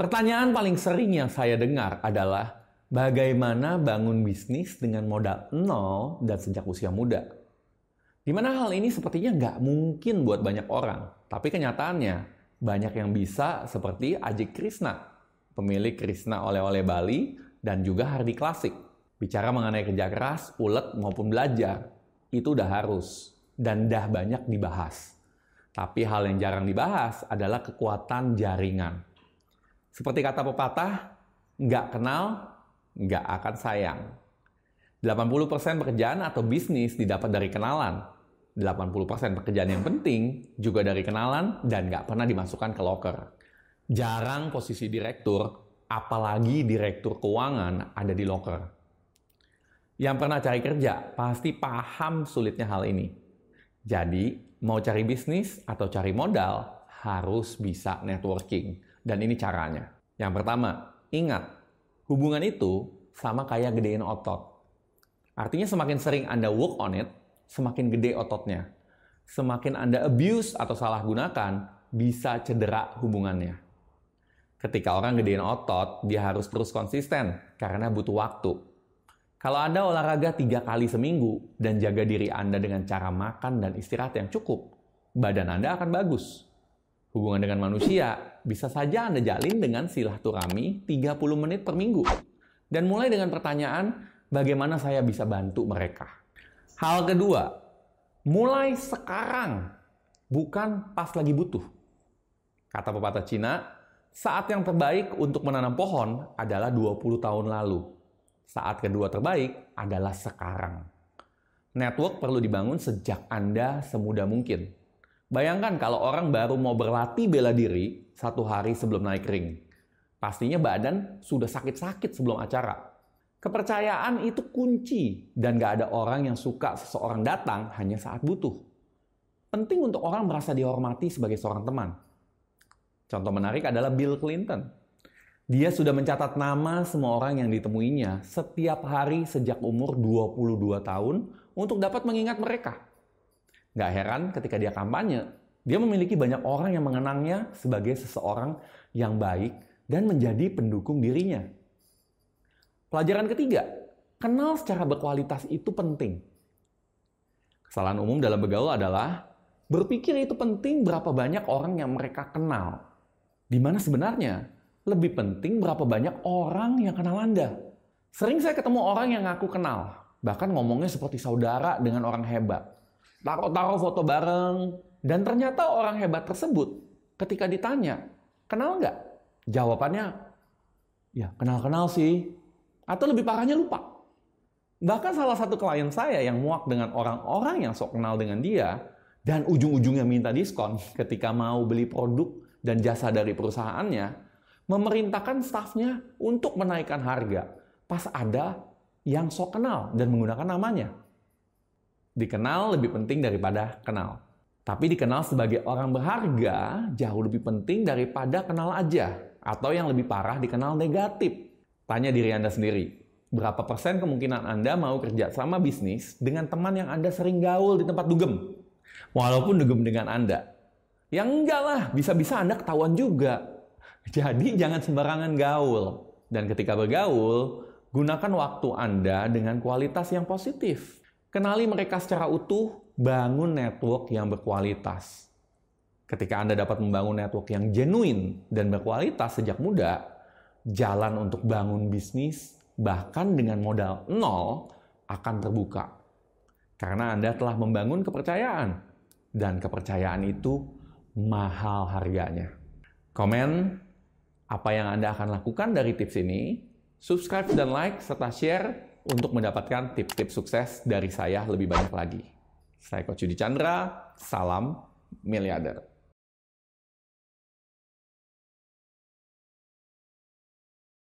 Pertanyaan paling sering yang saya dengar adalah bagaimana bangun bisnis dengan modal nol dan sejak usia muda. Di mana hal ini sepertinya nggak mungkin buat banyak orang, tapi kenyataannya banyak yang bisa seperti Ajik Krishna, pemilik Krishna oleh-oleh Bali dan juga Hardi Klasik. Bicara mengenai kerja keras, ulet maupun belajar, itu udah harus dan dah banyak dibahas. Tapi hal yang jarang dibahas adalah kekuatan jaringan. Seperti kata pepatah, nggak kenal, nggak akan sayang. 80% pekerjaan atau bisnis didapat dari kenalan. 80% pekerjaan yang penting juga dari kenalan dan nggak pernah dimasukkan ke locker. Jarang posisi direktur, apalagi direktur keuangan ada di locker. Yang pernah cari kerja pasti paham sulitnya hal ini. Jadi, mau cari bisnis atau cari modal harus bisa networking. Dan ini caranya. Yang pertama, ingat, hubungan itu sama kayak gedein otot. Artinya semakin sering Anda work on it, semakin gede ototnya. Semakin Anda abuse atau salah gunakan, bisa cedera hubungannya. Ketika orang gedein otot, dia harus terus konsisten karena butuh waktu. Kalau Anda olahraga tiga kali seminggu dan jaga diri Anda dengan cara makan dan istirahat yang cukup, badan Anda akan bagus. Hubungan dengan manusia bisa saja Anda jalin dengan silaturahmi 30 menit per minggu. Dan mulai dengan pertanyaan, bagaimana saya bisa bantu mereka? Hal kedua, mulai sekarang, bukan pas lagi butuh. Kata pepatah Cina, saat yang terbaik untuk menanam pohon adalah 20 tahun lalu. Saat kedua terbaik adalah sekarang. Network perlu dibangun sejak Anda semudah mungkin. Bayangkan kalau orang baru mau berlatih bela diri satu hari sebelum naik ring. Pastinya badan sudah sakit-sakit sebelum acara. Kepercayaan itu kunci dan gak ada orang yang suka seseorang datang hanya saat butuh. Penting untuk orang merasa dihormati sebagai seorang teman. Contoh menarik adalah Bill Clinton. Dia sudah mencatat nama semua orang yang ditemuinya setiap hari sejak umur 22 tahun untuk dapat mengingat mereka. Gak heran ketika dia kampanye, dia memiliki banyak orang yang mengenangnya sebagai seseorang yang baik dan menjadi pendukung dirinya. Pelajaran ketiga, kenal secara berkualitas itu penting. Kesalahan umum dalam bergaul adalah berpikir itu penting berapa banyak orang yang mereka kenal. Di mana sebenarnya lebih penting berapa banyak orang yang kenal Anda. Sering saya ketemu orang yang ngaku kenal, bahkan ngomongnya seperti saudara dengan orang hebat. Taruh-taruh foto bareng, dan ternyata orang hebat tersebut ketika ditanya, kenal nggak? Jawabannya, ya kenal-kenal sih. Atau lebih parahnya lupa. Bahkan salah satu klien saya yang muak dengan orang-orang yang sok kenal dengan dia, dan ujung-ujungnya minta diskon ketika mau beli produk dan jasa dari perusahaannya, memerintahkan stafnya untuk menaikkan harga pas ada yang sok kenal dan menggunakan namanya. Dikenal lebih penting daripada kenal. Tapi dikenal sebagai orang berharga jauh lebih penting daripada kenal aja atau yang lebih parah dikenal negatif. Tanya diri Anda sendiri, berapa persen kemungkinan Anda mau kerja sama bisnis dengan teman yang Anda sering gaul di tempat dugem? Walaupun dugem dengan Anda. Yang enggak lah, bisa-bisa Anda ketahuan juga. Jadi jangan sembarangan gaul. Dan ketika bergaul, gunakan waktu Anda dengan kualitas yang positif. Kenali mereka secara utuh, bangun network yang berkualitas. Ketika Anda dapat membangun network yang genuine dan berkualitas sejak muda, jalan untuk bangun bisnis bahkan dengan modal nol akan terbuka. Karena Anda telah membangun kepercayaan dan kepercayaan itu mahal harganya. Komen apa yang Anda akan lakukan dari tips ini, subscribe dan like serta share untuk mendapatkan tips-tips sukses dari saya lebih banyak lagi. Saya Coach Yudi Chandra, salam miliarder.